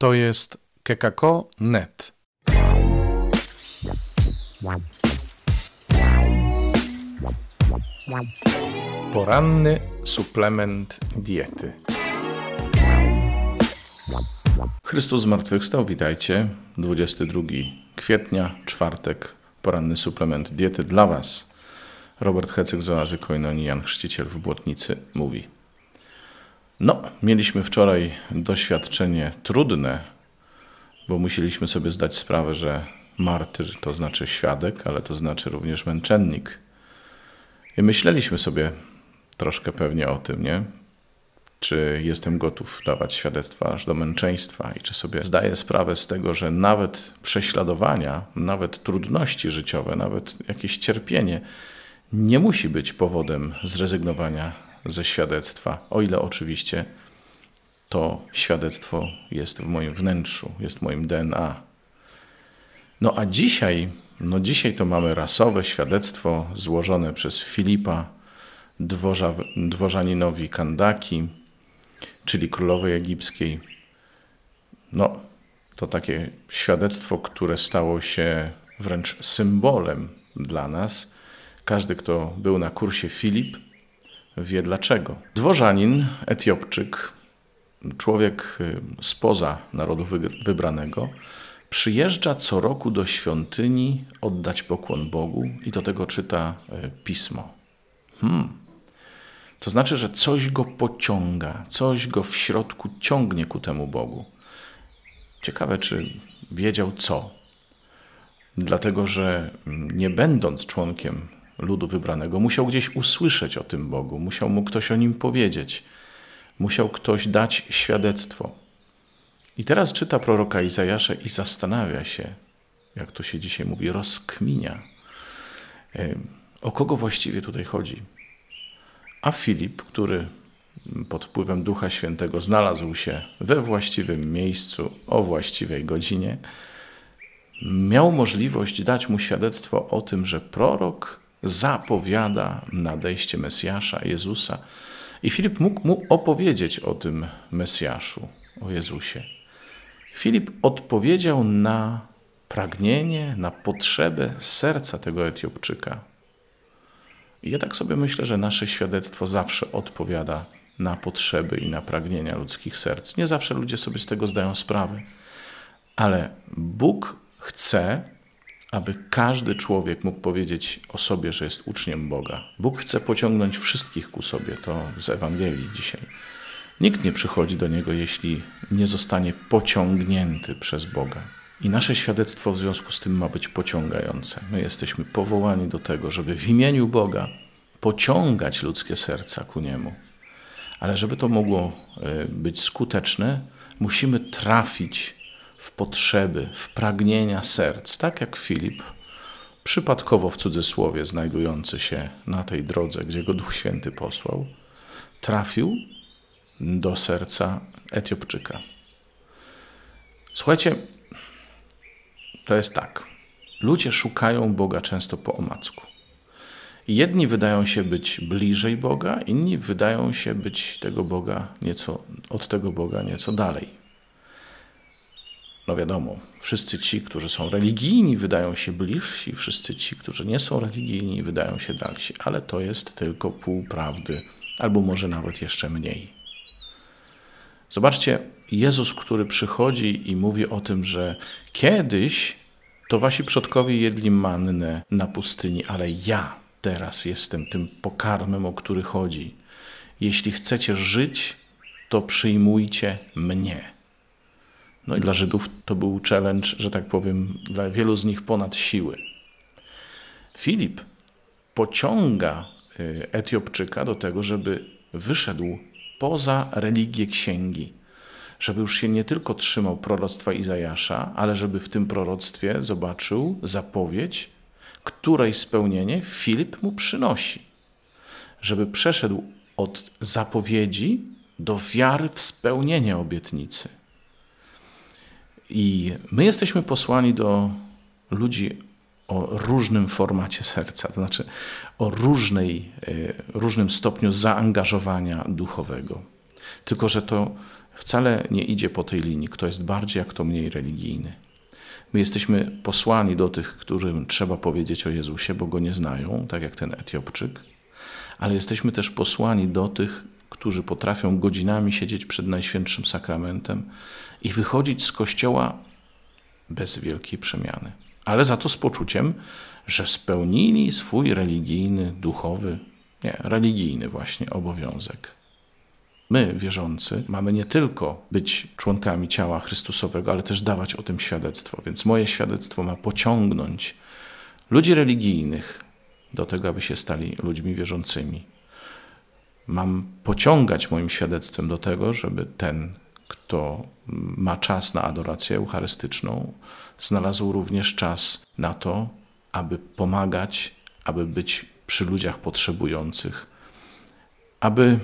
To jest kekako.net. Poranny suplement diety. Chrystus zmartwychwstał, witajcie. 22 kwietnia, czwartek, poranny suplement diety dla Was. Robert Hecyk z Oazy Koinonii, Jan Chrzciciel w Błotnicy mówi. No, mieliśmy wczoraj doświadczenie trudne, bo musieliśmy sobie zdać sprawę, że martyr to znaczy świadek, ale to znaczy również męczennik. I myśleliśmy sobie troszkę pewnie o tym, nie? Czy jestem gotów dawać świadectwa aż do męczeństwa i czy sobie zdaję sprawę z tego, że nawet prześladowania, nawet trudności życiowe, nawet jakieś cierpienie nie musi być powodem zrezygnowania ze świadectwa, o ile oczywiście to świadectwo jest w moim wnętrzu, jest w moim DNA. No a dzisiaj, no dzisiaj to mamy rasowe świadectwo złożone przez Filipa dworza, dworzaninowi Kandaki, czyli królowej egipskiej. No, to takie świadectwo, które stało się wręcz symbolem dla nas. Każdy, kto był na kursie Filip, wie dlaczego. Dworzanin, Etiopczyk, człowiek y, spoza narodu wybranego, przyjeżdża co roku do świątyni oddać pokłon Bogu i do tego czyta y, pismo. Hmm. To znaczy, że coś go pociąga, coś go w środku ciągnie ku temu Bogu. Ciekawe, czy wiedział co. Dlatego, że mm, nie będąc członkiem ludu wybranego. Musiał gdzieś usłyszeć o tym Bogu, musiał mu ktoś o nim powiedzieć, musiał ktoś dać świadectwo. I teraz czyta proroka Izajasza i zastanawia się, jak to się dzisiaj mówi, rozkminia, o kogo właściwie tutaj chodzi. A Filip, który pod wpływem Ducha Świętego znalazł się we właściwym miejscu o właściwej godzinie, miał możliwość dać mu świadectwo o tym, że prorok zapowiada nadejście Mesjasza, Jezusa. I Filip mógł mu opowiedzieć o tym Mesjaszu, o Jezusie. Filip odpowiedział na pragnienie, na potrzebę serca tego Etiopczyka. I ja tak sobie myślę, że nasze świadectwo zawsze odpowiada na potrzeby i na pragnienia ludzkich serc. Nie zawsze ludzie sobie z tego zdają sprawę, ale Bóg chce, aby każdy człowiek mógł powiedzieć o sobie, że jest uczniem Boga. Bóg chce pociągnąć wszystkich ku sobie, to z Ewangelii dzisiaj. Nikt nie przychodzi do Niego, jeśli nie zostanie pociągnięty przez Boga. I nasze świadectwo w związku z tym ma być pociągające. My jesteśmy powołani do tego, żeby w imieniu Boga pociągać ludzkie serca ku Niemu. Ale żeby to mogło e, być skuteczne, musimy trafić w potrzeby, w pragnienia serc, tak jak Filip, przypadkowo w cudzysłowie znajdujący się na tej drodze, gdzie go Duch Święty posłał, trafił do serca Etiopczyka. Słuchajcie, to jest tak. Ludzie szukają Boga często po omacku. Jedni wydają się być bliżej Boga, inni wydają się być tego Boga nieco, od tego Boga nieco dalej. No wiadomo, wszyscy ci, którzy są religijni, wydają się bliżsi, wszyscy ci, którzy nie są religijni, wydają się dalsi, ale to jest tylko pół prawdy, albo może nawet jeszcze mniej. Zobaczcie, Jezus, który przychodzi i mówi o tym, że kiedyś to wasi przodkowie jedli mannę na pustyni, ale ja teraz jestem tym pokarmem, o który chodzi. Jeśli chcecie żyć, to przyjmujcie mnie. No i dla Żydów to był challenge, że tak powiem, dla wielu z nich ponad siły. Filip pociąga y, Etiopczyka do tego, żeby wyszedł poza religię księgi, żeby już się nie tylko trzymał proroctwa Izajasza, ale żeby w tym proroctwie zobaczył zapowiedź, której spełnienie Filip mu przynosi. Żeby przeszedł od zapowiedzi do wiary w spełnienie obietnicy. I my jesteśmy posłani do ludzi o różnym formacie serca, to znaczy o różnej, e, różnym stopniu zaangażowania duchowego. Tylko, że to wcale nie idzie po tej linii, kto jest bardziej, a kto mniej religijny. My jesteśmy posłani do tych, którym trzeba powiedzieć o Jezusie, bo go nie znają, tak jak ten Etiopczyk, ale jesteśmy też posłani do tych, którzy potrafią godzinami siedzieć przed Najświętszym Sakramentem i wychodzić z kościoła bez wielkiej przemiany, ale za to z poczuciem, że spełnili swój religijny, duchowy, nie, religijny właśnie obowiązek. My, wierzący, mamy nie tylko być członkami ciała Chrystusowego, ale też dawać o tym świadectwo. Więc moje świadectwo ma pociągnąć ludzi religijnych do tego, aby się stali ludźmi wierzącymi. Mam pociągać moim świadectwem do tego, żeby ten, kto ma czas na adorację eucharystyczną, znalazł również czas na to, aby pomagać, aby być przy ludziach potrzebujących, aby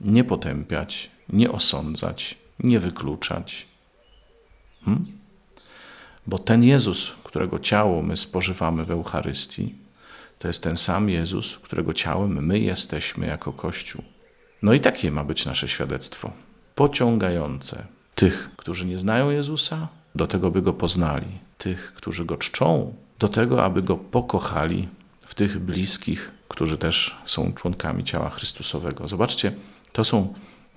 nie potępiać, nie osądzać, nie wykluczać. Hmm? Bo ten Jezus, którego ciało my spożywamy w Eucharystii, to jest ten sam Jezus, którego ciałem my jesteśmy jako Kościół. No i takie ma być nasze świadectwo. Pociągające tych, którzy nie znają Jezusa, do tego, by go poznali, tych, którzy go czczą, do tego, aby go pokochali w tych bliskich, którzy też są członkami ciała Chrystusowego. Zobaczcie, to są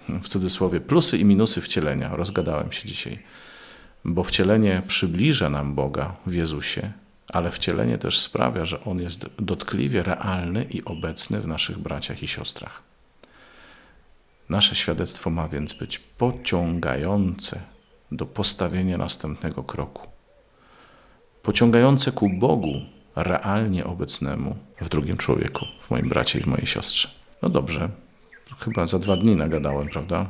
w cudzysłowie plusy i minusy wcielenia. Rozgadałem się dzisiaj, bo wcielenie przybliża nam Boga w Jezusie, ale wcielenie też sprawia, że On jest dotkliwie realny i obecny w naszych braciach i siostrach. Nasze świadectwo ma więc być pociągające do postawienia następnego kroku. Pociągające ku Bogu, realnie obecnemu w drugim człowieku, w moim bracie i w mojej siostrze. No dobrze, chyba za dwa dni nagadałem, prawda?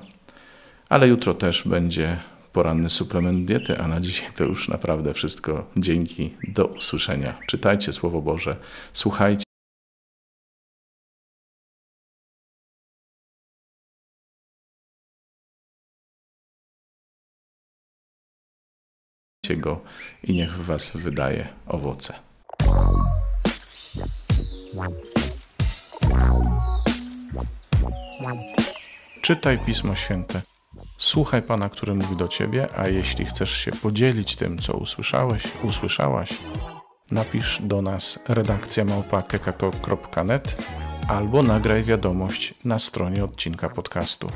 Ale jutro też będzie poranny suplement diety, a na dzisiaj to już naprawdę wszystko. Dzięki, do usłyszenia. Czytajcie Słowo Boże, słuchajcie. go i niech w was wydaje owoce. Czytaj Pismo Święte. Słuchaj Pana, który mówi do Ciebie, a jeśli chcesz się podzielić tym, co usłyszałeś, usłyszałaś, napisz do nas redakcja małpa.kekako.net albo nagraj wiadomość na stronie odcinka podcastu.